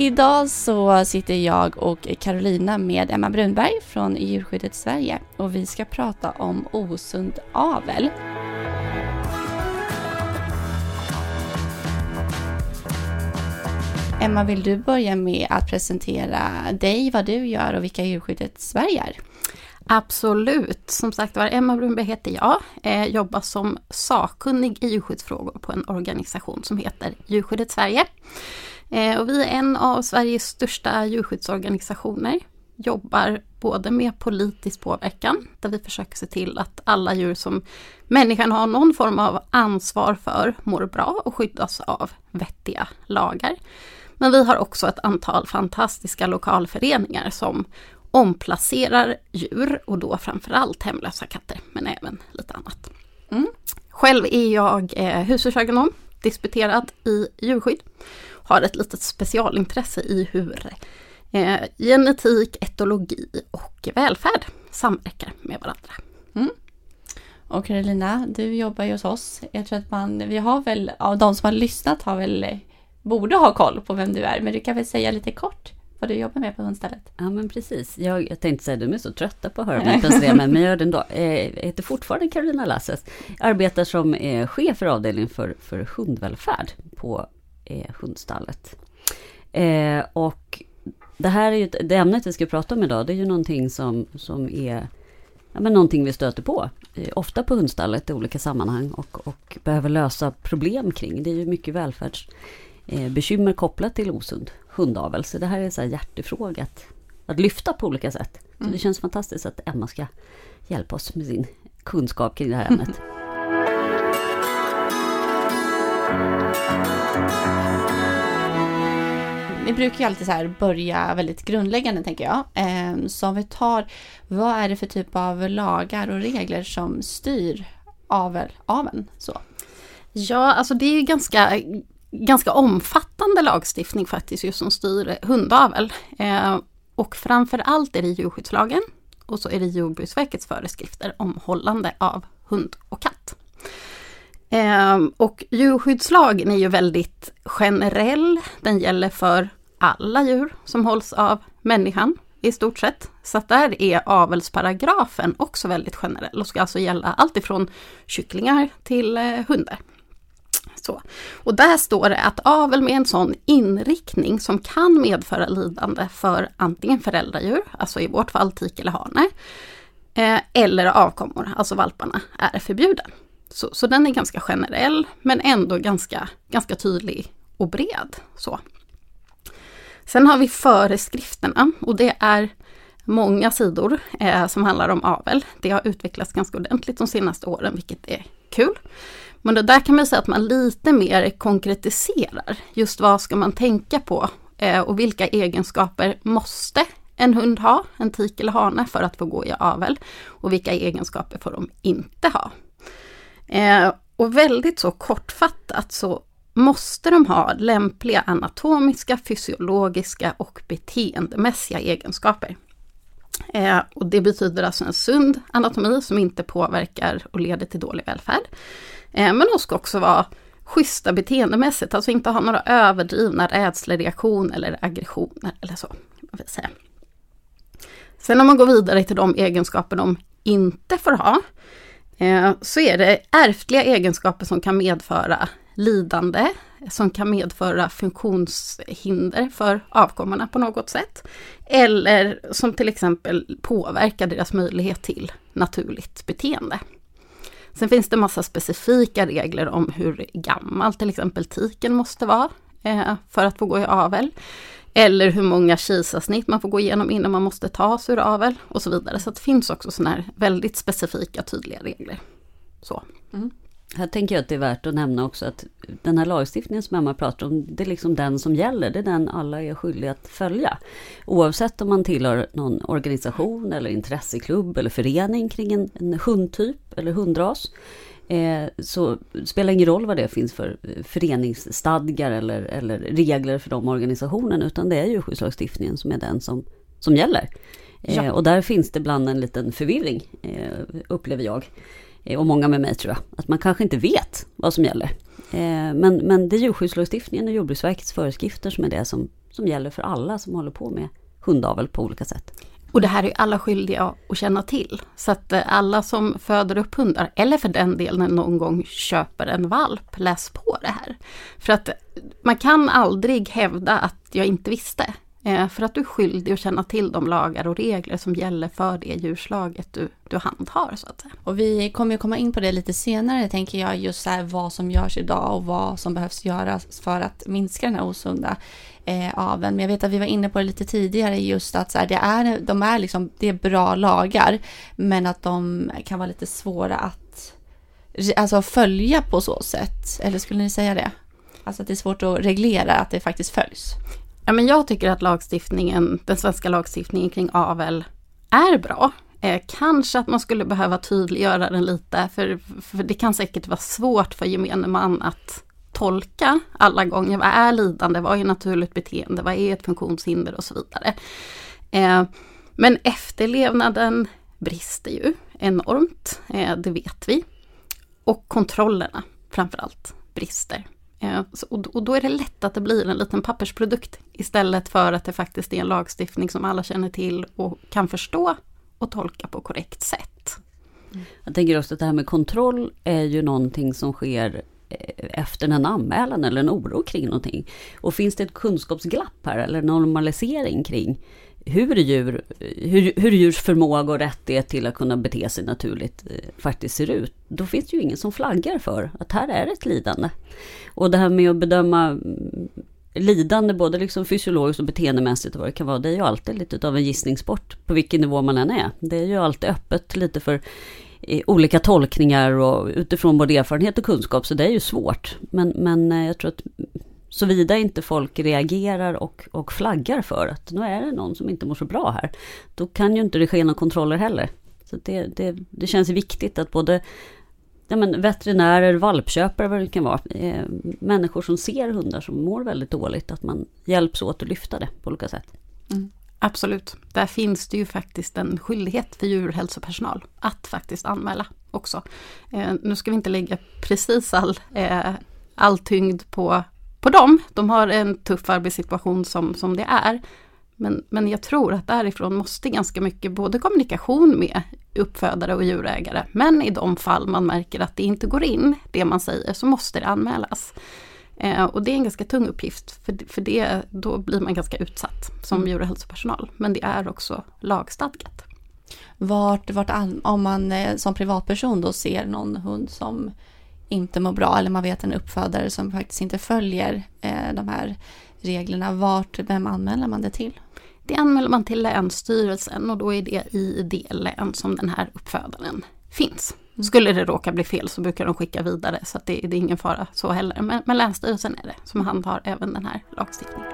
Idag så sitter jag och Carolina med Emma Brunberg från Djurskyddet Sverige och vi ska prata om osund avel. Emma, vill du börja med att presentera dig, vad du gör och vilka Djurskyddet Sverige är? Absolut. Som sagt var, Emma Brunberg heter jag. Eh, jobbar som sakkunnig i djurskyddsfrågor på en organisation som heter Djurskyddet Sverige. Eh, och vi är en av Sveriges största djurskyddsorganisationer. Jobbar både med politisk påverkan, där vi försöker se till att alla djur som människan har någon form av ansvar för mår bra och skyddas av vettiga lagar. Men vi har också ett antal fantastiska lokalföreningar som omplacerar djur och då framförallt hemlösa katter, men även lite annat. Mm. Själv är jag eh, husdjursagronom, disputerad i djurskydd har ett litet specialintresse i hur eh, genetik, etologi och välfärd samverkar med varandra. Mm. Och Carolina, du jobbar ju hos oss. Jag tror att man, vi har väl, av de som har lyssnat har väl, borde ha koll på vem du är, men du kan väl säga lite kort vad du jobbar med på hundstället? Ja men precis. Jag, jag tänkte säga, de är så trötta på att höra mig presentera mig, men jag gör det ändå. Eh, jag heter fortfarande Carolina Lasses. Jag arbetar som eh, chef för avdelningen för, för hundvälfärd på eh, hundstallet. Eh, och det här är ju, det ämnet vi ska prata om idag, det är ju någonting som, som är ja, men någonting vi stöter på. Eh, ofta på hundstallet i olika sammanhang och, och behöver lösa problem kring. Det är ju mycket välfärdsbekymmer eh, kopplat till osund hundavel. Så det här är en hjärtefråga att, att lyfta på olika sätt. Så mm. det känns fantastiskt att Emma ska hjälpa oss med sin kunskap kring det här ämnet. Vi brukar ju alltid så här börja väldigt grundläggande tänker jag. Ehm, så om vi tar, vad är det för typ av lagar och regler som styr avel, aveln? Så. Ja, alltså det är ju ganska, ganska omfattande lagstiftning faktiskt just som styr hundavel. Ehm, och framförallt är det djurskyddslagen och så är det Jordbruksverkets föreskrifter om hållande av hund och katt. Ehm, och djurskyddslagen är ju väldigt generell. Den gäller för alla djur som hålls av människan i stort sett. Så att där är avelsparagrafen också väldigt generell och ska alltså gälla allt ifrån kycklingar till eh, hundar. Så. Och där står det att avel med en sån inriktning som kan medföra lidande för antingen föräldradjur, alltså i vårt fall tik eller hane, eh, eller avkommor, alltså valparna, är förbjuden. Så, så den är ganska generell men ändå ganska, ganska tydlig och bred. Så. Sen har vi föreskrifterna och det är många sidor eh, som handlar om avel. Det har utvecklats ganska ordentligt de senaste åren, vilket är kul. Men det där kan man säga att man lite mer konkretiserar. Just vad ska man tänka på eh, och vilka egenskaper måste en hund ha, en tik eller hane, för att få gå i avel? Och vilka egenskaper får de inte ha? Eh, och väldigt så kortfattat så måste de ha lämpliga anatomiska, fysiologiska och beteendemässiga egenskaper. Eh, och det betyder alltså en sund anatomi som inte påverkar och leder till dålig välfärd. Eh, men de ska också vara schyssta beteendemässigt, alltså inte ha några överdrivna rädslereaktioner eller aggressioner eller så. Vill säga. Sen om man går vidare till de egenskaper de inte får ha, Eh, så är det ärftliga egenskaper som kan medföra lidande som kan medföra funktionshinder för avkommorna på något sätt. Eller som till exempel påverkar deras möjlighet till naturligt beteende. Sen finns det massa specifika regler om hur gammal till exempel tiken måste vara eh, för att få gå i avel. Eller hur många kisarsnitt man får gå igenom innan man måste tas ur avel och så vidare. Så det finns också sådana här väldigt specifika tydliga regler. Så. Mm. Här tänker jag att det är värt att nämna också att den här lagstiftningen som Emma pratar om, det är liksom den som gäller. Det är den alla är skyldiga att följa. Oavsett om man tillhör någon organisation eller intresseklubb eller förening kring en, en hundtyp eller hundras. Eh, så spelar ingen roll vad det finns för föreningsstadgar eller, eller regler för de organisationerna, utan det är djurskyddslagstiftningen som är den som, som gäller. Ja. Eh, och där finns det ibland en liten förvirring, eh, upplever jag. Eh, och många med mig tror jag, att man kanske inte vet vad som gäller. Eh, men, men det är djurskyddslagstiftningen och Jordbruksverkets föreskrifter som är det som, som gäller för alla som håller på med hundavel på olika sätt. Och det här är alla skyldiga att känna till. Så att eh, alla som föder upp hundar, eller för den delen någon gång köper en valp, läs på det här. För att man kan aldrig hävda att jag inte visste. Eh, för att du är skyldig att känna till de lagar och regler som gäller för det djurslaget du, du handhar. Så att säga. Och vi kommer ju komma in på det lite senare, tänker jag, just så vad som görs idag och vad som behövs göras för att minska den här osunda eh, aveln. Men jag vet att vi var inne på det lite tidigare, just att så här, det, är, de är liksom, det är bra lagar, men att de kan vara lite svåra att alltså, följa på så sätt. Eller skulle ni säga det? Alltså att det är svårt att reglera att det faktiskt följs. Ja, men jag tycker att lagstiftningen, den svenska lagstiftningen kring avel är bra. Eh, kanske att man skulle behöva tydliggöra den lite, för, för det kan säkert vara svårt för gemene man att tolka alla gånger. Vad är lidande? Vad är naturligt beteende? Vad är ett funktionshinder och så vidare. Eh, men efterlevnaden brister ju enormt, eh, det vet vi. Och kontrollerna framförallt brister. Eh, och då är det lätt att det blir en liten pappersprodukt istället för att det faktiskt är en lagstiftning som alla känner till och kan förstå och tolka på korrekt sätt. Jag tänker också att det här med kontroll är ju någonting som sker eh, efter en anmälan eller en oro kring någonting. Och finns det ett kunskapsglapp här eller normalisering kring hur, djur, hur, hur djurs förmåga och rättighet till att kunna bete sig naturligt eh, faktiskt ser ut, då finns det ju ingen som flaggar för att här är ett lidande. Och det här med att bedöma mm, lidande, både liksom fysiologiskt och beteendemässigt och vad det kan vara, det är ju alltid lite av en gissningssport på vilken nivå man än är. Det är ju alltid öppet lite för eh, olika tolkningar och utifrån både erfarenhet och kunskap, så det är ju svårt. Men, men eh, jag tror att Såvida inte folk reagerar och, och flaggar för att nu är det någon som inte mår så bra här. Då kan ju inte det ske några kontroller heller. Så det, det, det känns viktigt att både ja, men veterinärer, valpköpare, vad det kan vara, eh, människor som ser hundar som mår väldigt dåligt, att man hjälps åt att lyfta det på olika sätt. Mm. Absolut. Där finns det ju faktiskt en skyldighet för djurhälsopersonal att faktiskt anmäla också. Eh, nu ska vi inte lägga precis all, eh, all tyngd på på dem. De har en tuff arbetssituation som, som det är. Men, men jag tror att därifrån måste ganska mycket både kommunikation med uppfödare och djurägare. Men i de fall man märker att det inte går in, det man säger, så måste det anmälas. Eh, och det är en ganska tung uppgift, för, för det, då blir man ganska utsatt som mm. djurhälsopersonal. Men det är också lagstadgat. Vart, vart om man eh, som privatperson då ser någon hund som inte mår bra eller man vet en uppfödare som faktiskt inte följer eh, de här reglerna, vart, vem anmäler man det till? Det anmäler man till Länsstyrelsen och då är det i det län som den här uppfödaren finns. Mm. Skulle det råka bli fel så brukar de skicka vidare så det, det, är ingen fara så heller. Men, men Länsstyrelsen är det som handhar även den här lagstiftningen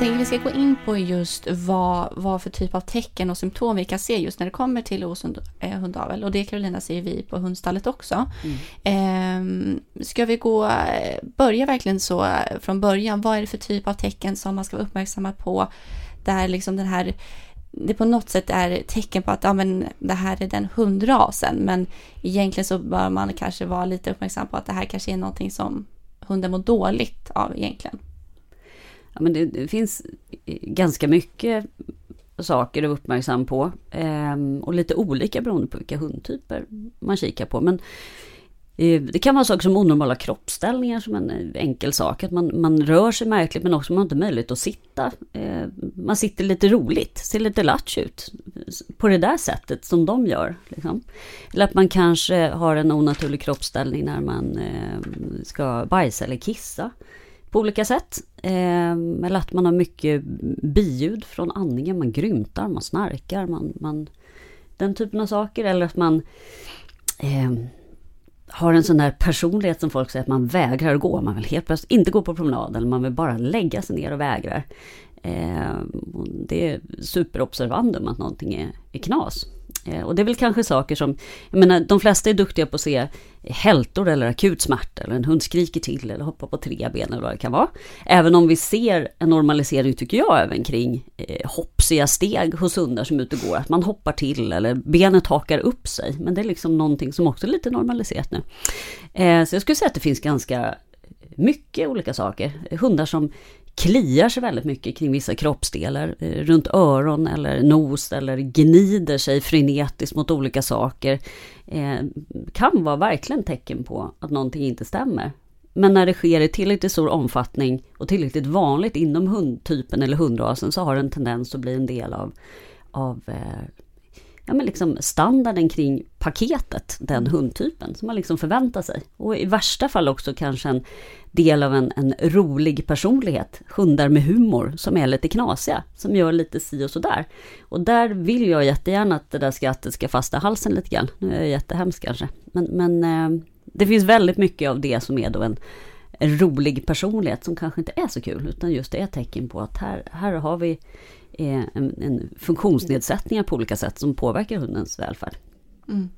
tänker vi ska gå in på just vad, vad för typ av tecken och symptom vi kan se just när det kommer till osund eh, hundavel. Och det Carolina ser vi på hundstallet också. Mm. Eh, ska vi gå, börja verkligen så från början. Vad är det för typ av tecken som man ska vara uppmärksamma på? Där liksom den här det på något sätt är tecken på att ja, men det här är den hundrasen. Men egentligen så bör man kanske vara lite uppmärksam på att det här kanske är någonting som hunden mår dåligt av egentligen ja, men det, det, finns eh, ganska mycket saker att vara uppmärksam på. Eh, och lite olika beroende på vilka hundtyper man kikar på. Men eh, det kan vara saker som onormala kroppsställningar som en eh, enkel sak. Att man, man rör sig märkligt men också man har inte möjlighet att sitta. Eh, man sitter lite roligt, ser lite latch ut. På det där sättet som de gör. Liksom. Eller att man kanske har en onaturlig kroppsställning när man eh, ska bajsa eller kissa på olika sätt. Eh, eller att man har mycket biljud från andningen, man grymtar, man snarkar, man, man den typen av saker. Eller att man eh, har en sån där personlighet som folk säger att man vägrar gå. Man vill helt plötsligt inte gå på promenad eller man vill bara lägga sig ner och vägrar. Eh, det är superobservandum att någonting är, är knas. Eh, och det är väl kanske saker som, jag menar de flesta är duktiga på att se hältor eller akut smärta eller en hund skriker till eller hoppar på tre ben eller vad det kan vara. Även om vi ser en normalisering tycker jag även kring eh, hoppsiga steg hos hundar som är ute och går. Att man hoppar till eller benet hakar upp sig. Men det är liksom någonting som också är lite normaliserat nu. Eh, så jag skulle säga att det finns ganska mycket olika saker. Hundar som kliar sig väldigt mycket kring vissa kroppsdelar, eh, runt öron eller nos eller gnider sig frenetiskt mot olika saker, eh, kan vara verkligen tecken på att någonting inte stämmer. Men när det sker i tillräckligt stor omfattning och tillräckligt vanligt inom hundtypen eller hundrasen så har det en tendens att bli en del av, av eh, ja, men liksom standarden kring paketet, den hundtypen, som man liksom förväntar sig. Och i värsta fall också kanske en del av en, en rolig personlighet, hundar med humor, som är lite knasiga, som gör lite si och sådär. Och där vill jag jättegärna att det där skrattet ska fasta halsen lite grann. Nu är jag jättehemskt kanske, men, men eh, det finns väldigt mycket av det som är då en, en rolig personlighet som kanske inte är så kul, utan just det är tecken på att här, här har vi en, en funktionsnedsättningar på olika sätt som påverkar hundens välfärd. Mm.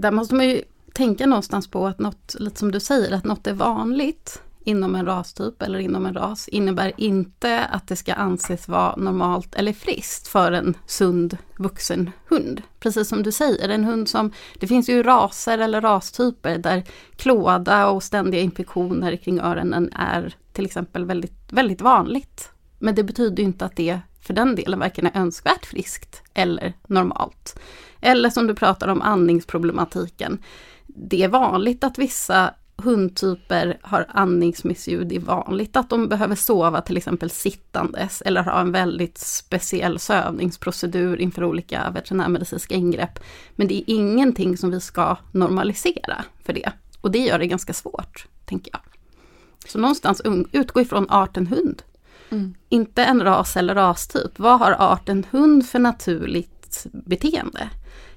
Där måste man ju tänka någonstans på att något, lite som du säger, att något är vanligt inom en rastyp eller inom en ras innebär inte att det ska anses vara normalt eller friskt för en sund vuxen hund. Precis som du säger, en hund som, det finns ju raser eller rastyper där klåda och ständiga infektioner kring öronen är till exempel väldigt, väldigt vanligt. Men det betyder inte att det för den delen varken är önskvärt friskt eller normalt. Eller som du pratar om andningsproblematiken. Det är vanligt att vissa hundtyper har andningsmissljud. Det är vanligt att de behöver sova till exempel sittandes eller ha en väldigt speciell sövningsprocedur inför olika veterinärmedicinska ingrepp. Men det är ingenting som vi ska normalisera för det. Och det gör det ganska svårt, tänker jag. Så någonstans utgå ifrån arten hund. Mm. Inte en ras eller rastyp. Vad har arten hund för naturligt beteende?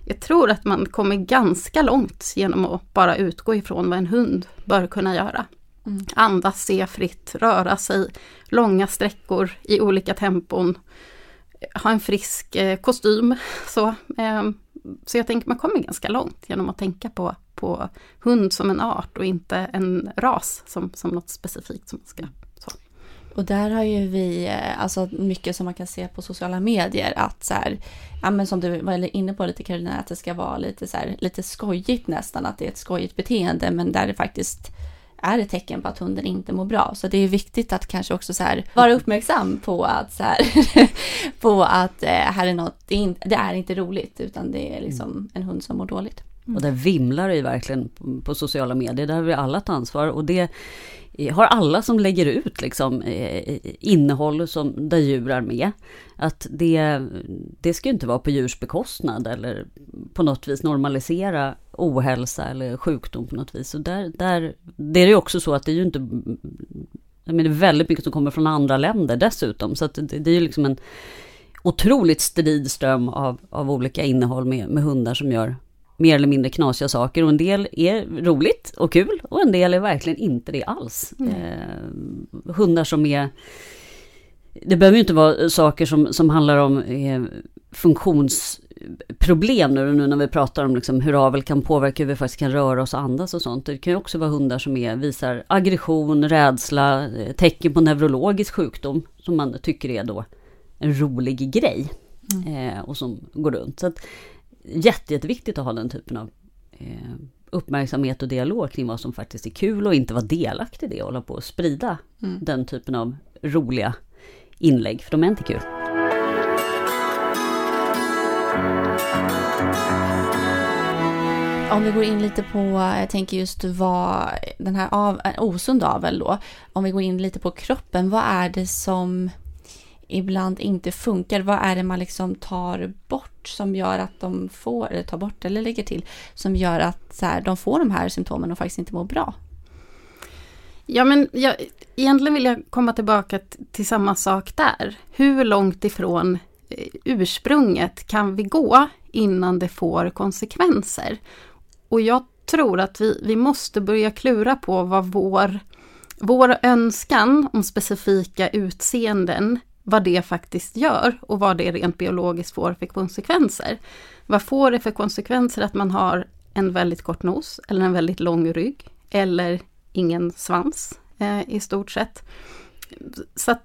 Jag tror att man kommer ganska långt genom att bara utgå ifrån vad en hund bör kunna göra. Mm. Andas, se fritt, röra sig långa sträckor i olika tempon. Ha en frisk eh, kostym. Så, eh, så jag tänker man kommer ganska långt genom att tänka på, på hund som en art och inte en ras som, som något specifikt som man ska och där har ju vi, eh, alltså mycket som man kan se på sociala medier, att så här, ja men som du var inne på lite Karolina, att det ska vara lite så här, lite skojigt nästan, att det är ett skojigt beteende, men där det faktiskt är ett tecken på att hunden inte mår bra. Så det är viktigt att kanske också så här vara uppmärksam på att så här, på att eh, här är något, det är, inte, det är inte roligt, utan det är liksom en hund som mår dåligt. Mm. Och där vimlar det ju verkligen på, sociala medier, där har vi alla ett ansvar och det har alla som lägger ut liksom, eh, eh, innehåll som, där djur är med. Att det, det ska inte vara på djurs bekostnad eller på något vis normalisera ohälsa eller sjukdom på något vis. Så där, där, det är ju också så att det är ju inte... Jag menar, det är väldigt mycket som kommer från andra länder dessutom. Så att det, det är ju liksom en otroligt strid ström av, av olika innehåll med, med hundar som gör mer eller mindre knasiga saker och en del är roligt och kul och en del är verkligen inte det alls. Mm. Eh, hundar som är det behöver ju inte vara saker som, som handlar om eh, funktionsproblem nu, nu när vi pratar om liksom hur avel kan påverka hur vi faktiskt kan röra oss och andas och sånt. Det kan ju också vara hundar som är, visar aggression, rädsla, eh, tecken på neurologisk sjukdom som man tycker är då en rolig grej. Mm. Eh, och som går runt. Så att, jätte, jätteviktigt att ha den typen av eh, uppmärksamhet och dialog kring vad som faktiskt är kul och inte vara delaktig i det och hålla på att sprida mm. den typen av roliga inlägg, för de är inte kul. Om vi går in lite på, jag tänker just vad den här av, osund avel då, om vi går in lite på kroppen, vad är det som ibland inte funkar. Vad är det man liksom tar bort som gör att de får, eller tar bort eller lägger till, som gör att så här, de får de här symptomen och faktiskt inte mår bra? Ja, men jag, egentligen vill jag komma tillbaka till samma sak där. Hur långt ifrån eh, ursprunget kan vi gå innan det får konsekvenser? Och jag tror att vi, vi måste börja klura på vad vår, vår önskan om specifika utseenden, vad det faktiskt gör och vad det rent biologiskt får för konsekvenser. Vad får det för konsekvenser att man har en väldigt kort nos eller en väldigt lång rygg eller ingen svans eh, i stort sett. Så att,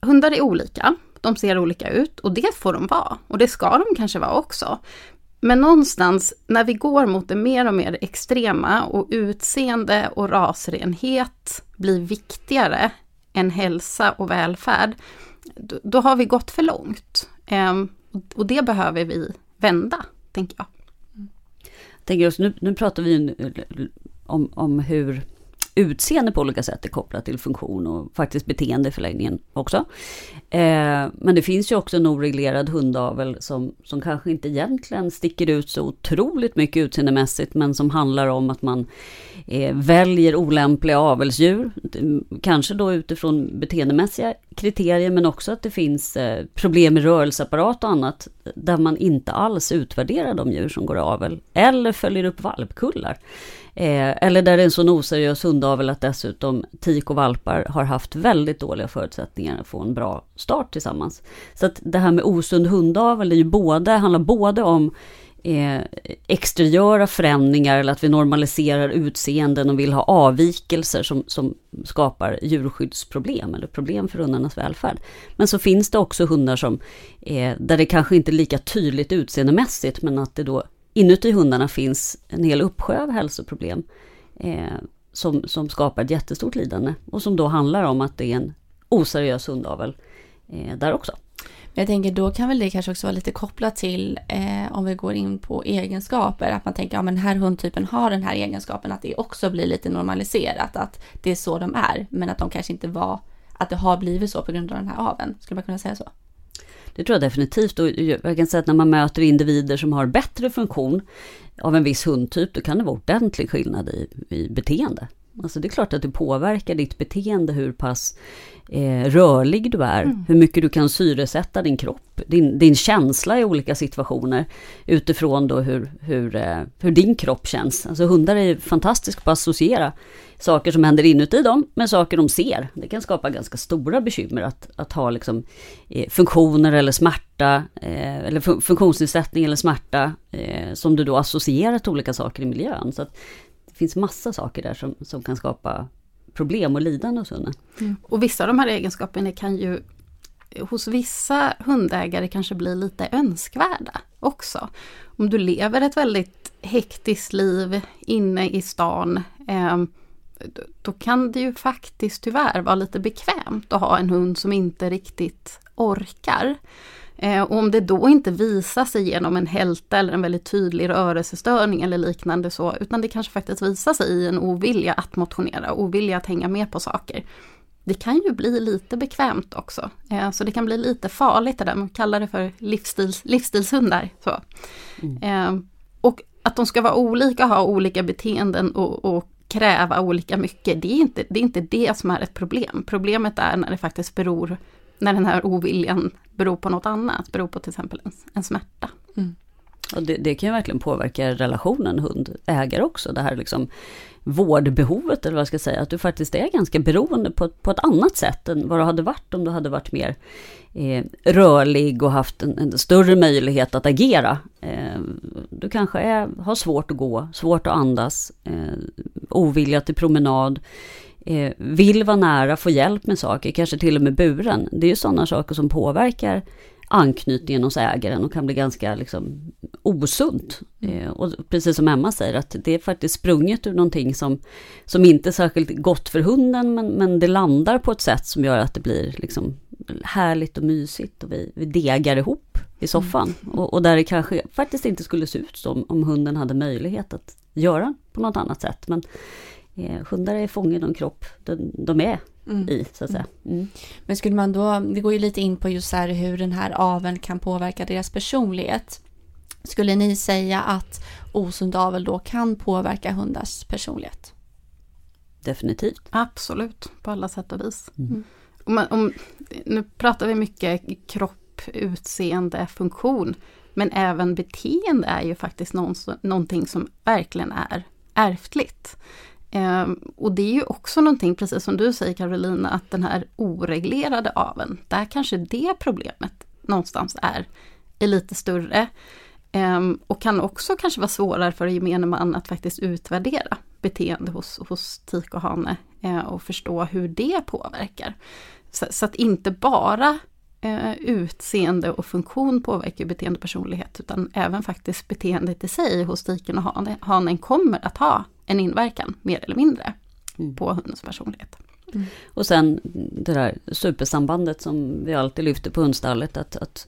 hundar är olika, de ser olika ut och det får de vara och det ska de kanske vara också. Men någonstans när vi går mot det mer och mer extrema och utseende och rasrenhet blir viktigare än hälsa och välfärd, då, då har vi gått för långt. Ehm, och det behöver vi vända, tänker jag. jag tänker också, nu, nu pratar vi om, om hur utseende på olika sätt är kopplat till funktion och faktiskt beteende i förlängningen också. Eh, men det finns ju också en oreglerad hundavel som, som kanske inte egentligen sticker ut så otroligt mycket utseendemässigt men som handlar om att man eh, väljer olämpliga avelsdjur. Kanske då utifrån beteendemässiga kriterier men också att det finns eh, problem med rörelseapparat och annat där man inte alls utvärderar de djur som går avel eller följer upp valpkullar. Eh, eller där det är en sån oseriös hundavel att dessutom tik och valpar har haft väldigt dåliga förutsättningar att få en bra start tillsammans. Så att det här med osund hundavel är ju både, handlar både om eh, exteriöra förändringar eller att vi normaliserar utseenden och vill ha avvikelser som, som skapar djurskyddsproblem eller problem för hundarnas välfärd. Men så finns det också hundar som, eh, där det kanske inte är lika tydligt utseendemässigt men att det då inuti hundarna finns en hel uppsjö av hälsoproblem eh, som, som skapar ett jättestort lidande och som då handlar om att det är en oseriös hundavel eh, där också. Jag tänker då kan väl det kanske också vara lite kopplat till eh, om vi går in på egenskaper, att man tänker ja men den här hundtypen har den här egenskapen, att det också blir lite normaliserat, att det är så de är, men att de kanske inte var, att det har blivit så på grund av den här aveln. Skulle man kunna säga så? Det tror jag definitivt. Och jag kan säga att när man möter individer som har bättre funktion av en viss hundtyp, då kan det vara ordentlig skillnad i, i beteende. Alltså det är klart att det påverkar ditt beteende hur pass eh, rörlig du är, mm. hur mycket du kan syresätta din kropp, din, din känsla i olika situationer utifrån då hur, hur, eh, hur din kropp känns. Alltså hundar är fantastiska på att associera saker som händer inuti dem med saker de ser. Det kan skapa ganska stora bekymmer att, att ha liksom, eh, funktioner eller smärta, eh, eller fun funktionsnedsättning eller smärta eh, som du då associerar till olika saker i miljön. Så det finns massa saker där som, som kan skapa problem och lidande hos hunden. Mm. Och vissa av de här egenskaperna kan ju hos vissa hundägare kanske bli lite önskvärda också. Om du lever ett väldigt hektiskt liv inne i stan eh, då kan det ju faktiskt tyvärr vara lite bekvämt att ha en hund som inte riktigt orkar. Eh, och om det då inte visar sig genom en hälta eller en väldigt tydlig rörelsestörning eller liknande så, utan det kanske faktiskt visar sig i en ovilja att motionera, ovilja att hänga med på saker. Det kan ju bli lite bekvämt också, eh, så det kan bli lite farligt det där, man kallar det för livsstils, livsstilshundar. Så. Mm. Eh, och att de ska vara olika, ha olika beteenden och, och kräva olika mycket, det är, inte, det är inte det som är ett problem. Problemet är när det faktiskt beror, när den här oviljan beror på något annat, beror på till exempel en, en smärta. Mm. Och det, det, kan ju verkligen påverka relationen hund-ägare också, det här liksom vårdbehovet eller vad jag ska säga, att du faktiskt är ganska beroende på, på ett annat sätt än vad du hade varit om du hade varit mer eh, rörlig och haft en, en, större möjlighet att agera. Eh, du kanske är, har svårt att gå, svårt att andas, eh, ovilja till promenad, eh, vill vara nära, få hjälp med saker, kanske till och med buren. Det är ju sådana saker som påverkar anknytningen hos ägaren och kan bli ganska liksom, osunt. Mm. Eh, och precis som Emma säger, att det är faktiskt sprunget ur någonting som, som inte är särskilt gott för hunden, men, men det landar på ett sätt som gör att det blir liksom härligt och mysigt och vi, vi degar ihop i soffan. Mm. Och, och, där det kanske faktiskt inte skulle se ut som om hunden hade möjlighet att göra på något annat sätt. Men eh, hundar är fången i de kropp de, de är mm. i, så att säga. Mm. mm. Men skulle man då, det går ju lite in på just här hur den här aveln kan påverka deras personlighet. Skulle ni säga att osund avel då kan påverka hundars personlighet? Definitivt. Absolut, på alla sätt och vis. Mm. Om, om, nu pratar vi mycket kropp, utseende, funktion. Men även beteende är ju faktiskt någonting som verkligen är ärftligt. Eh, och det är ju också någonting, precis som du säger Carolina, att den här oreglerade aveln, där kanske det problemet någonstans är, är lite större. Eh, och kan också kanske vara svårare för gemene man att faktiskt utvärdera beteende hos, hos tik och hane eh, och förstå hur det påverkar. Så, så att inte bara eh, utseende och funktion påverkar beteende och personlighet, utan även faktiskt beteendet i sig hos tiken och hane, hanen kommer att ha en inverkan, mer eller mindre, mm. på hundens personlighet. Mm. Och sen det där supersambandet som vi alltid lyfter på hundstallet, att, att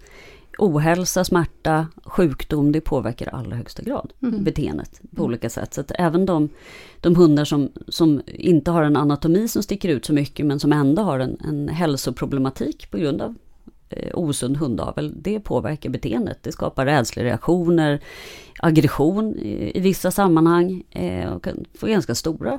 ohälsa, smärta, sjukdom, det påverkar i allra högsta grad mm. beteendet på mm. olika sätt. Så att även de, de hundar som, som inte har en anatomi som sticker ut så mycket, men som ändå har en, en hälsoproblematik på grund av osund hundavel, det påverkar beteendet. Det skapar rädslereaktioner, aggression i, vissa sammanhang eh, och kan få ganska stora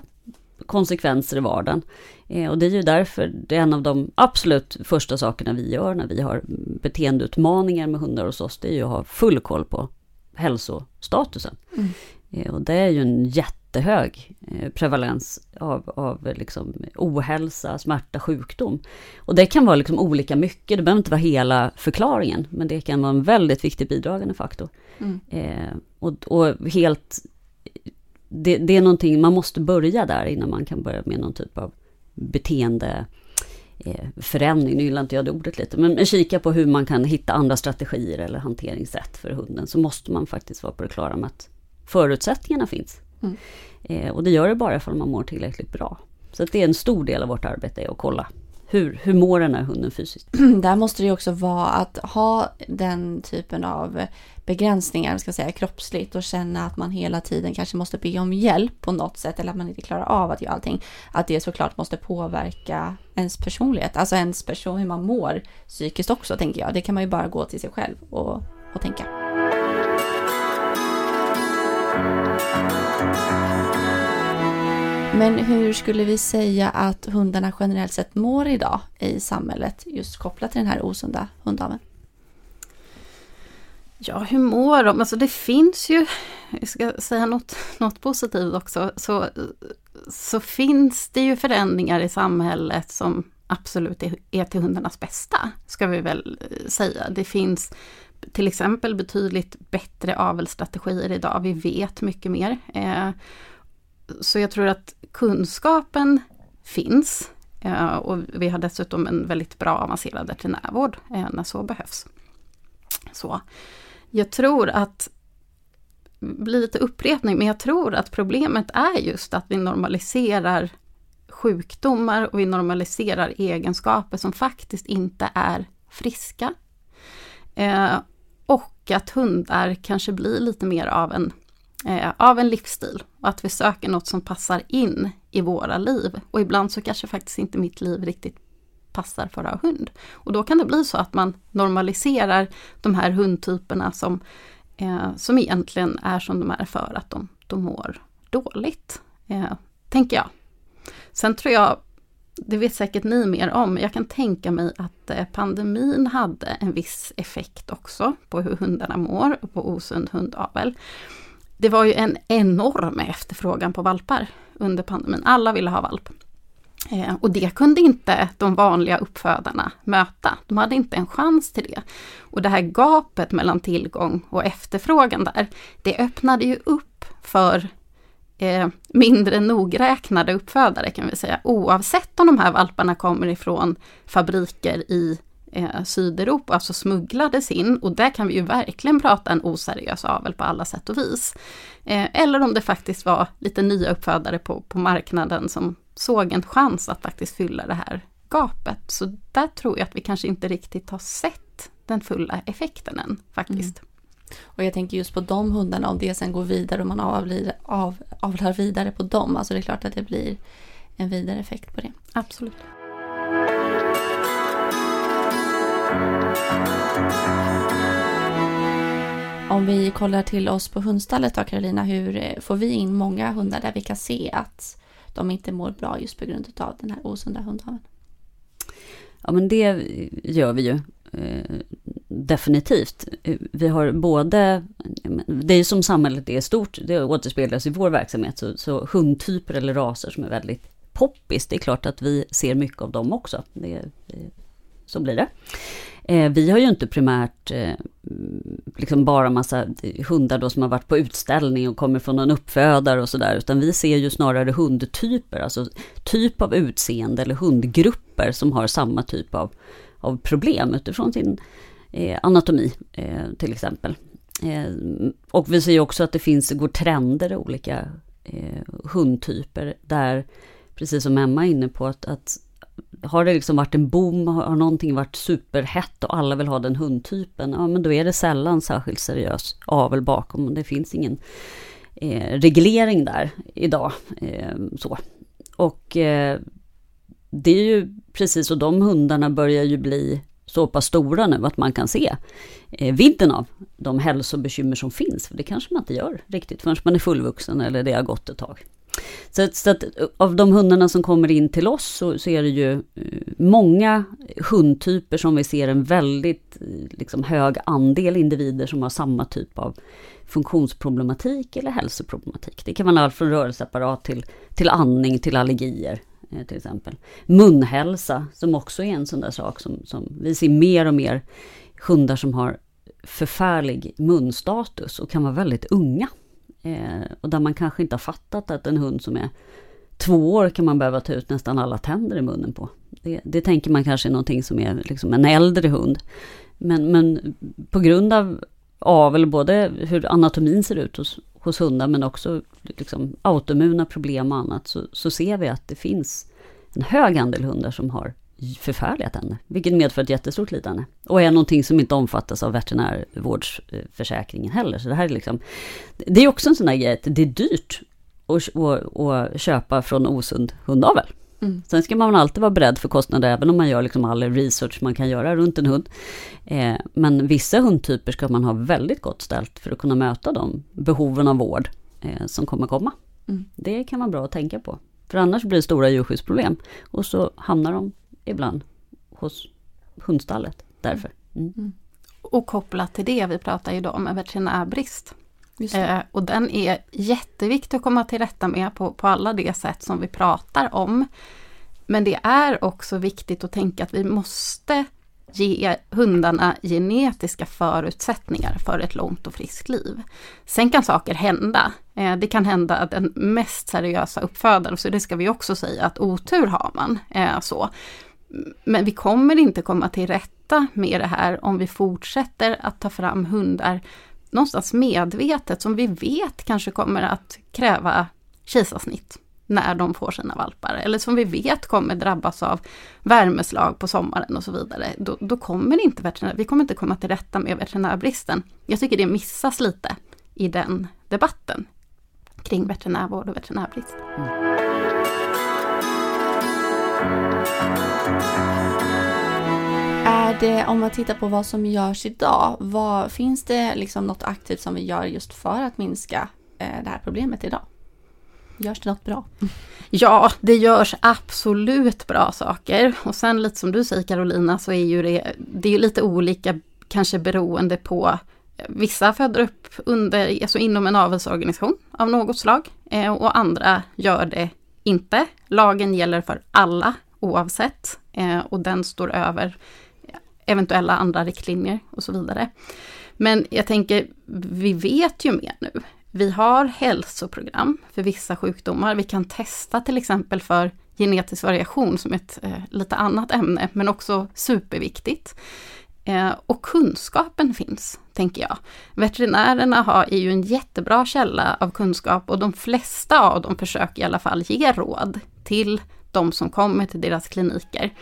konsekvenser i vardagen. Eh, och det är ju därför det är en av de absolut första sakerna vi gör när vi har beteendeutmaningar med hundar hos oss, det är ju att ha full koll på hälsostatusen. Mm. Eh, och det är ju en jättehög eh, prevalens av, av liksom ohälsa, smärta, sjukdom. Och det kan vara liksom olika mycket, det behöver inte vara hela förklaringen, men det kan vara en väldigt viktig bidragande faktor. Mm. Eh, och, och helt det, det, är någonting, man måste börja där innan man kan börja med någon typ av beteende eh, förändring, nu gillar inte jag det ordet lite, men kika på hur man kan hitta andra strategier eller hanteringssätt för hunden, så måste man faktiskt vara på det klara med att förutsättningarna finns. Mm. Eh, och det gör det bara ifall man mår tillräckligt bra. Så det är en stor del av vårt arbete, är att kolla hur, hur mår den här hunden fysiskt? Där måste det också vara att ha den typen av begränsningar, ska säga, kroppsligt och känna att man hela tiden kanske måste be om hjälp på något sätt eller att man inte klarar av att göra allting. Att det såklart måste påverka ens personlighet, alltså ens person, hur man mår psykiskt också tänker jag. Det kan man ju bara gå till sig själv och, och tänka. Men hur skulle vi säga att hundarna generellt sett mår idag i samhället just kopplat till den här osunda hundaveln? Ja, hur mår de? Alltså det finns ju, jag ska säga något, något positivt också, så, så finns det ju förändringar i samhället som absolut är, är till hundarnas bästa, ska vi väl eh, säga. Det finns till exempel betydligt bättre avelsstrategier idag. Vi vet mycket mer. Eh, så jag tror att kunskapen finns eh, och vi har dessutom en väldigt bra avancerad veterinärvård eh, när så behövs. Så jag tror att, blir lite upprepning, men jag tror att problemet är just att vi normaliserar sjukdomar och vi normaliserar egenskaper som faktiskt inte är friska. Eh, och att hundar kanske blir lite mer av en eh, av en livsstil. Och att vi söker något som passar in i våra liv. Och ibland så kanske faktiskt inte mitt liv riktigt passar för att ha hund. Och då kan det bli så att man normaliserar de här hundtyperna som, eh, som egentligen är som de är för att de, de mår dåligt. Eh, tänker jag. Sen tror jag, det vet säkert ni mer om, jag kan tänka mig att eh, pandemin hade en viss effekt också på hur hundarna mår och på osund hundavel det var ju en enorm efterfrågan på valpar under pandemin. Alla ville ha valp. Eh, och det kunde inte de vanliga uppfödarna möta. De hade inte en chans till det. Och det här gapet mellan tillgång och efterfrågan där, det öppnade ju upp för eh, mindre nogräknade uppfödare kan vi säga. Oavsett om de här valparna kommer ifrån fabriker i eh, Sydeuropa, alltså smugglades in och där kan vi ju verkligen prata en oseriös avel på alla sätt och vis. Eh, eller om det faktiskt var lite nya uppfödare på, på marknaden som såg en chans att faktiskt fylla det här gapet. Så där tror jag att vi kanske inte riktigt har sett den fulla effekten än faktiskt. Mm. Och jag tänker just på de hundarna, om det sen går vidare och man avlar, av, avlar vidare på dem, alltså det är klart att det blir en vidare effekt på det. Absolut. Om vi kollar till oss på hundstallet då Carolina, hur eh, får vi in många hundar där vi kan se att de inte mår bra just på grund av den här osunda hundaveln? Ja men det gör vi ju. Eh, definitivt. Vi har både, det är ju som samhället är stort, det återspeglas i vår verksamhet, så, så hundtyper eller raser som är väldigt poppis, det är klart att vi ser mycket av dem också. Det, så blir det. Eh, vi har ju inte primärt eh, liksom bara massa hundar då som har varit på utställning och kommer från en uppfödare och sådär, utan vi ser ju snarare hundtyper, alltså typ av utseende eller hundgrupper som har samma typ av, av problem utifrån sin eh, anatomi eh, till exempel. Eh, och vi ser ju också att det finns, går trender i olika eh, hundtyper där, precis som Emma är inne på, att, att har det liksom varit en boom, har någonting varit superhett och alla vill ha den hundtypen, ja men då är det sällan särskilt seriös avel bakom. Det finns ingen eh, reglering där idag. Eh, så. Och eh, det är ju precis, och de hundarna börjar ju bli så pass stora nu att man kan se eh, vidden av de hälsobekymmer som finns. För det kanske man inte gör riktigt förrän man är fullvuxen eller det har gått ett tag. Så, så att eh, av de hundarna som kommer in till oss så, så är det ju eh, många hundtyper som vi ser en väldigt eh, liksom, hög andel individer som har samma typ av funktionsproblematik eller hälsoproblematik. Det kan vara allt från rörelseapparat till, till andning till allergier Eh, till exempel. Munhälsa som också är en sån där sak som, som vi ser mer och mer hundar som har förfärlig munstatus och kan vara väldigt unga. Eh, och där man kanske inte har fattat att en hund som är två år kan man behöva ta ut nästan alla tänder i munnen på. Det, det tänker man kanske är någonting som är liksom en äldre hund. Men, men på grund av avel, både hur anatomin ser ut hos, hos hundar men också liksom autoimmuna problem och annat, så, så ser vi att det finns en hög andel hundar som har förfärliga tänder, vilket medför ett jättestort lidande. Och är någonting som inte omfattas av veterinärvårdsförsäkringen heller. Så det här är liksom, det är också en sån där grej att det är dyrt att, att, att köpa från osund hundavel. Mm. Sen ska man alltid vara beredd för kostnader, även om man gör liksom all research man kan göra runt en hund. Eh, men vissa hundtyper ska man ha väldigt gott ställt för att kunna möta de behoven av vård eh, som kommer komma. Mm. Det kan vara bra att tänka på. För annars blir det stora djurskyddsproblem. Och så hamnar de ibland hos hundstallet därför. Mm. Mm. Och kopplat till det, vi pratar idag om veterinärbrist. Eh, och den är jätteviktig att komma till rätta med på, på alla de sätt som vi pratar om. Men det är också viktigt att tänka att vi måste ge hundarna genetiska förutsättningar för ett långt och friskt liv. Sen kan saker hända. Eh, det kan hända att den mest seriösa uppfödaren, så det ska vi också säga att otur har man. Eh, så. Men vi kommer inte komma till rätta med det här om vi fortsätter att ta fram hundar någonstans medvetet som vi vet kanske kommer att kräva kejsarsnitt när de får sina valpar. Eller som vi vet kommer drabbas av värmeslag på sommaren och så vidare. Då, då kommer inte veterinär, vi kommer inte komma till rätta med veterinärbristen. Jag tycker det missas lite i den debatten kring veterinärvård och veterinärbrist. Mm. Är det, om man tittar på vad som görs idag, vad, finns det liksom något aktivt som vi gör just för att minska eh, det här problemet idag? Görs det något bra? Ja, det görs absolut bra saker. Och sen lite som du säger Carolina, så är ju det, det är lite olika, kanske beroende på eh, Vissa föder upp under, alltså inom en avelsorganisation av något slag eh, och andra gör det inte. Lagen gäller för alla oavsett eh, och den står över eventuella andra riktlinjer och så vidare. Men jag tänker, vi vet ju mer nu. Vi har hälsoprogram för vissa sjukdomar. Vi kan testa till exempel för genetisk variation som ett eh, lite annat ämne, men också superviktigt. Eh, och kunskapen finns, tänker jag. Veterinärerna har, är ju en jättebra källa av kunskap och de flesta av dem försöker i alla fall ge råd till de som kommer till deras kliniker.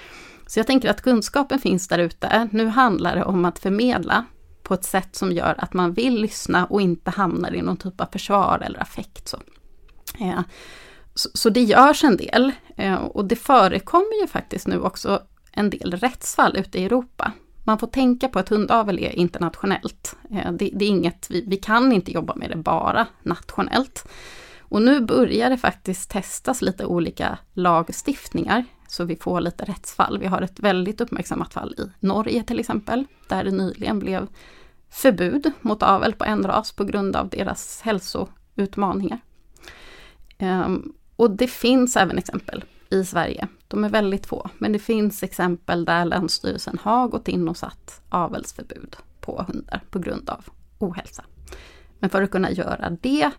Så jag tänker att kunskapen finns där ute. Nu handlar det om att förmedla på ett sätt som gör att man vill lyssna och inte hamnar i någon typ av försvar eller affekt. Så, eh, så, så det görs en del eh, och det förekommer ju faktiskt nu också en del rättsfall ute i Europa. Man får tänka på att hundavel är internationellt. Eh, det, det är inget, vi, vi kan inte jobba med det bara nationellt. Och nu börjar det faktiskt testas lite olika lagstiftningar så vi får lite rättsfall. Vi har ett väldigt uppmärksammat fall i Norge till exempel, där det nyligen blev förbud mot avel på en ras på grund av deras hälsoutmaningar. Ehm, och det finns även exempel i Sverige. De är väldigt få, men det finns exempel där Länsstyrelsen har gått in och satt avelsförbud på hundar på grund av ohälsa. Men för att kunna göra det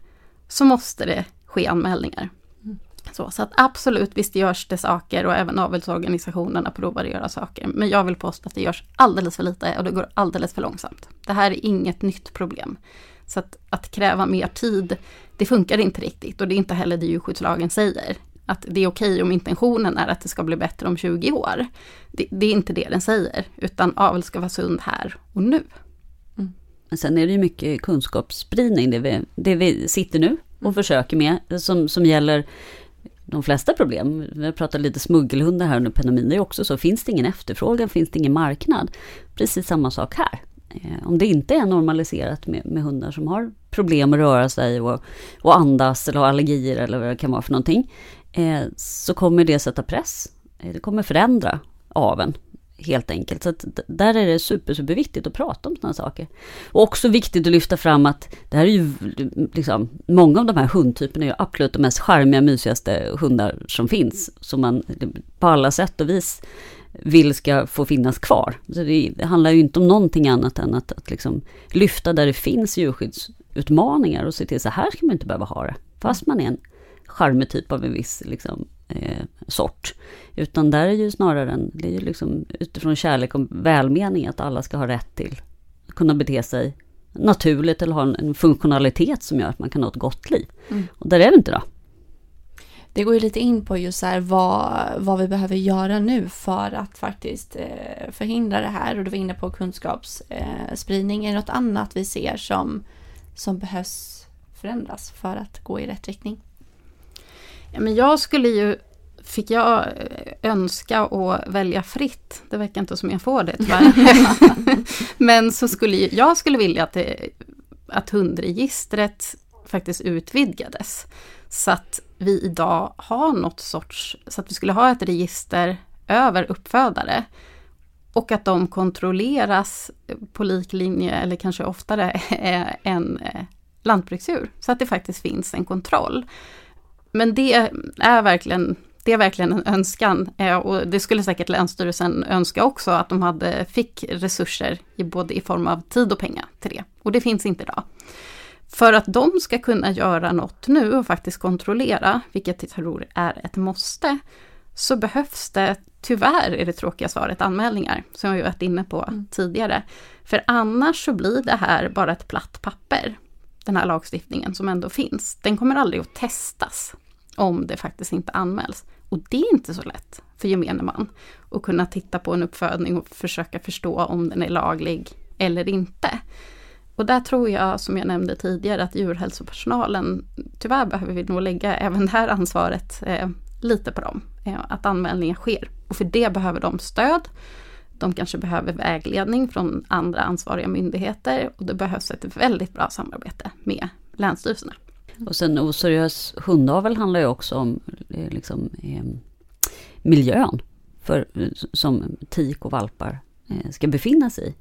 så måste det ske anmälningar. Så, så att absolut, visst görs det saker och även avelsorganisationerna provar att göra saker. Men jag vill påstå att det görs alldeles för lite och det går alldeles för långsamt. Det här är inget nytt problem. Så att, att kräva mer tid, det funkar inte riktigt och det är inte heller det djurskyddslagen säger. Att det är okej om intentionen är att det ska bli bättre om 20 år. Det, det är inte det den säger, utan avel ska vara sund här och nu. Mm. Men sen är det ju mycket kunskapsspridning, det vi, det vi sitter nu och mm. försöker med, som, som gäller de flesta problem. Vi har pratat lite smuggelhundar här under pandemin. Det är också så, finns det ingen efterfrågan, finns det ingen marknad. Precis samma sak här. Eh, om det inte är normaliserat med, med hundar som har problem att röra sig och, och andas eller har allergier eller vad det kan vara för någonting. Eh, så kommer det sätta press. Eh, det kommer förändra aven helt enkelt. Så där är det super, superviktigt att prata om sådana saker. Och också viktigt att lyfta fram att det här är ju liksom, många av de här hundtyperna är ju absolut de mest charmiga, mysigaste hundar som finns. Som man på alla sätt och vis vill ska få finnas kvar. Så det, det handlar ju inte om någonting annat än att, att liksom lyfta där det finns djurskyddsutmaningar och se till så här ska man inte behöva ha det. Fast man är en charmig typ av en viss liksom, eh, sort. Utan där är ju snarare en, det är ju liksom utifrån kärlek och välmening att alla ska ha rätt till att kunna bete sig naturligt eller ha en, en funktionalitet som gör att man kan ha ett gott liv. Mm. Och där är det inte då. Det går ju lite in på just här vad, vad vi behöver göra nu för att faktiskt eh, förhindra det här. Och du var inne på kunskapsspridning. Eh, är det något annat vi ser som, som behövs förändras för att gå i rätt riktning? Ja, men jag skulle ju Fick jag eh, önska och välja fritt, det verkar inte som jag får det tyvärr. men så skulle ju, jag skulle vilja att, det, att hundregistret faktiskt utvidgades. Så att vi idag har något sorts, så att vi skulle ha ett register över uppfödare. Och att de kontrolleras på liklinje eller kanske oftare än eh, lantbruksdjur. Så att det faktiskt finns en kontroll. Men det är verkligen det är verkligen en önskan eh, och det skulle säkert Länsstyrelsen önska också att de hade, fick resurser i både i form av tid och pengar till det. Och det finns inte idag. För att de ska kunna göra något nu och faktiskt kontrollera, vilket jag tror är ett måste, så behövs det, tyvärr är det tråkiga svaret, anmälningar, som jag varit inne på mm. tidigare. För annars så blir det här bara ett platt papper, den här lagstiftningen som ändå finns. Den kommer aldrig att testas om det faktiskt inte anmäls. Och det är inte så lätt för gemene man att kunna titta på en uppfödning och försöka förstå om den är laglig eller inte. Och där tror jag, som jag nämnde tidigare, att djurhälsopersonalen, tyvärr behöver vi nog lägga även det här ansvaret eh, lite på dem. Eh, att anmälningar sker. Och för det behöver de stöd. De kanske behöver vägledning från andra ansvariga myndigheter och det behövs ett väldigt bra samarbete med länsstyrelserna. Och sen oseriös hundavel handlar ju också om eh, liksom, eh, miljön för, som tik och valpar eh, ska befinna sig i.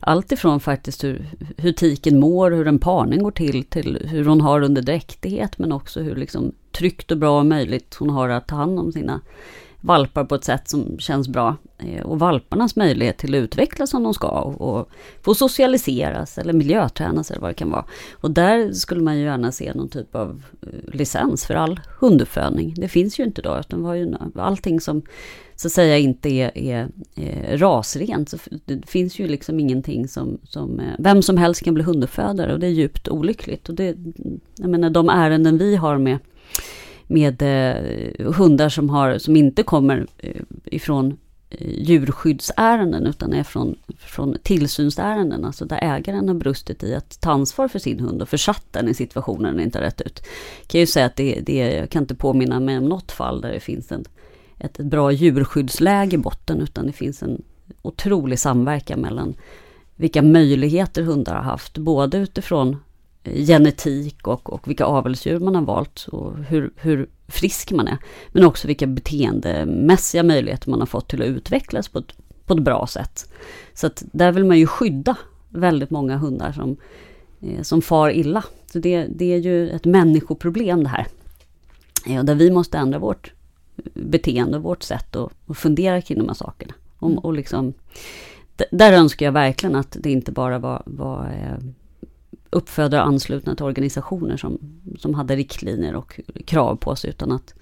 Allt ifrån faktiskt hur, hur tiken mår, hur en parning går till, till hur hon har under dräktighet, men också hur liksom tryggt och bra och möjligt hon har att ta hand om sina valpar på ett sätt som känns bra. Eh, och valparnas möjlighet till att utvecklas som de ska och få socialiseras eller miljötränas eller vad det kan vara. Och där skulle man ju gärna se någon typ av eh, licens för all hunduppfödning. Det finns ju inte idag. utan var ju allting som så att säga inte är, är, är rasrent. Så det finns ju liksom ingenting som, som, vem som helst kan bli hunduppfödare och det är djupt olyckligt. Och det, jag menar de ärenden vi har med med eh, hundar som, har, som inte kommer eh, ifrån eh, djurskyddsärenden utan är från, från tillsynsärenden, alltså där ägaren har brustit i att ta ansvar för sin hund och försatt den i situationer den inte har rätt ut. Jag kan ju säga att det, det, jag kan inte påminna mig om något fall där det finns en, ett bra djurskyddsläge i botten, utan det finns en otrolig samverkan mellan vilka möjligheter hundar har haft, både utifrån genetik och, och vilka avelsdjur man har valt och hur, hur frisk man är. Men också vilka beteendemässiga möjligheter man har fått till att utvecklas på ett, på ett bra sätt. Så att där vill man ju skydda väldigt många hundar som, eh, som far illa. Så det, det är ju ett människoproblem det här. Eh, där vi måste ändra vårt beteende och vårt sätt att, att fundera kring de här sakerna. Och, och liksom, där önskar jag verkligen att det inte bara var, var eh, uppfödare anslutna till organisationer som, som hade riktlinjer och krav på sig, utan att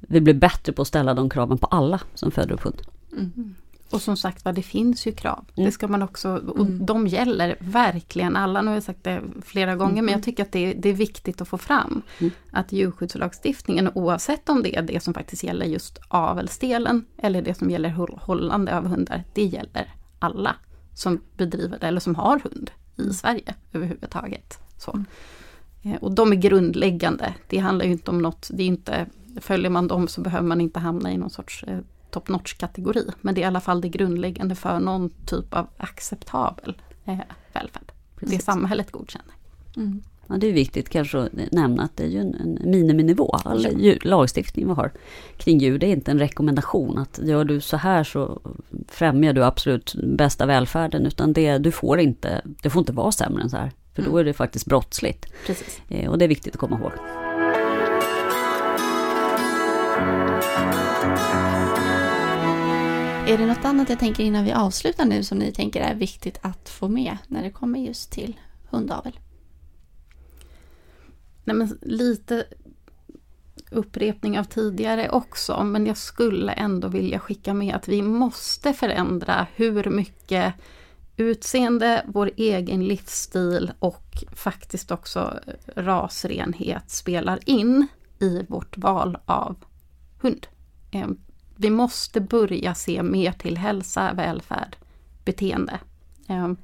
vi blir bättre på att ställa de kraven på alla som föder upp hund. Mm. Och som sagt var, det finns ju krav. Mm. Det ska man också, och mm. de gäller verkligen alla. Nu har jag sagt det flera gånger, men jag mm. tycker att det, det är viktigt att få fram mm. att djurskyddslagstiftningen, oavsett om det är det som faktiskt gäller just avelsdelen eller det som gäller hållande av hundar, det gäller alla som bedriver det eller som har hund i. Sverige överhuvudtaget. Så. Eh, och de är grundläggande. Det handlar ju inte om något, det är inte, följer man dem så behöver man inte hamna i någon sorts eh, top notch kategori. Men det är i alla fall det grundläggande för någon typ av acceptabel eh, välfärd. Precis. Det samhället godkänner. Mm. Ja, det är viktigt kanske att nämna att det är ju en, en miniminivå. All lagstiftning vi har kring djur, det är inte en rekommendation att gör du så här så främjar du absolut bästa välfärden. Utan det, du får inte, det får inte vara sämre än så här. För mm. då är det faktiskt brottsligt. Precis. Eh, och det är viktigt att komma ihåg. Är det något annat jag tänker innan vi avslutar nu som ni tänker är viktigt att få med när det kommer just till hundavel? Nej, men lite upprepning av tidigare också, men jag skulle ändå vilja skicka med att vi måste förändra hur mycket utseende, vår egen livsstil och faktiskt också rasrenhet spelar in i vårt val av hund. Ehm, vi måste börja se mer till hälsa, välfärd, beteende. Ehm,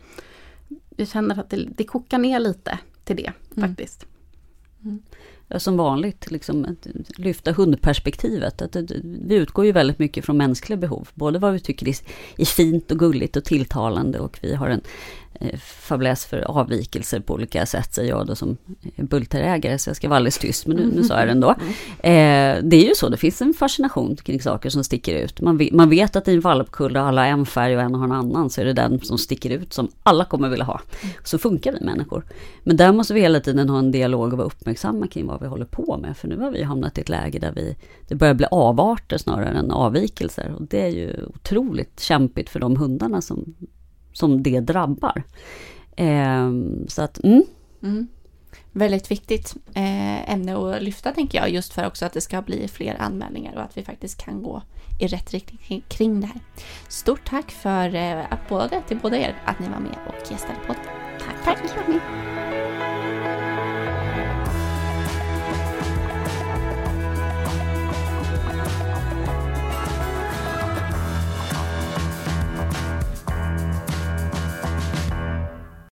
jag känner att det, det kokar ner lite till det mm. faktiskt. Mm som vanligt liksom, lyfta hundperspektivet. Att, vi utgår ju väldigt mycket från mänskliga behov. Både vad vi tycker är fint och gulligt och tilltalande och vi har en eh, fabläs för avvikelser på olika sätt, säger jag då som bullterägare, så jag ska vara alldeles tyst, men nu, nu sa jag det ändå. Eh, det är ju så, det finns en fascination kring saker som sticker ut. Man vet, man vet att i en valpkull där alla har en färg och en har en annan, så är det den som sticker ut som alla kommer vilja ha. Så funkar vi människor. Men där måste vi hela tiden ha en dialog och vara uppmärksamma kring vad vi håller på med. För nu har vi hamnat i ett läge där vi, det börjar bli avarter snarare än avvikelser. Och det är ju otroligt kämpigt för de hundarna som, som det drabbar. Eh, så att, mm. Mm. Väldigt viktigt eh, ämne att lyfta tänker jag, just för också att det ska bli fler anmälningar och att vi faktiskt kan gå i rätt riktning kring det här. Stort tack för eh, att både, till båda er att ni var med och gästade podden. Tack för att ni var med.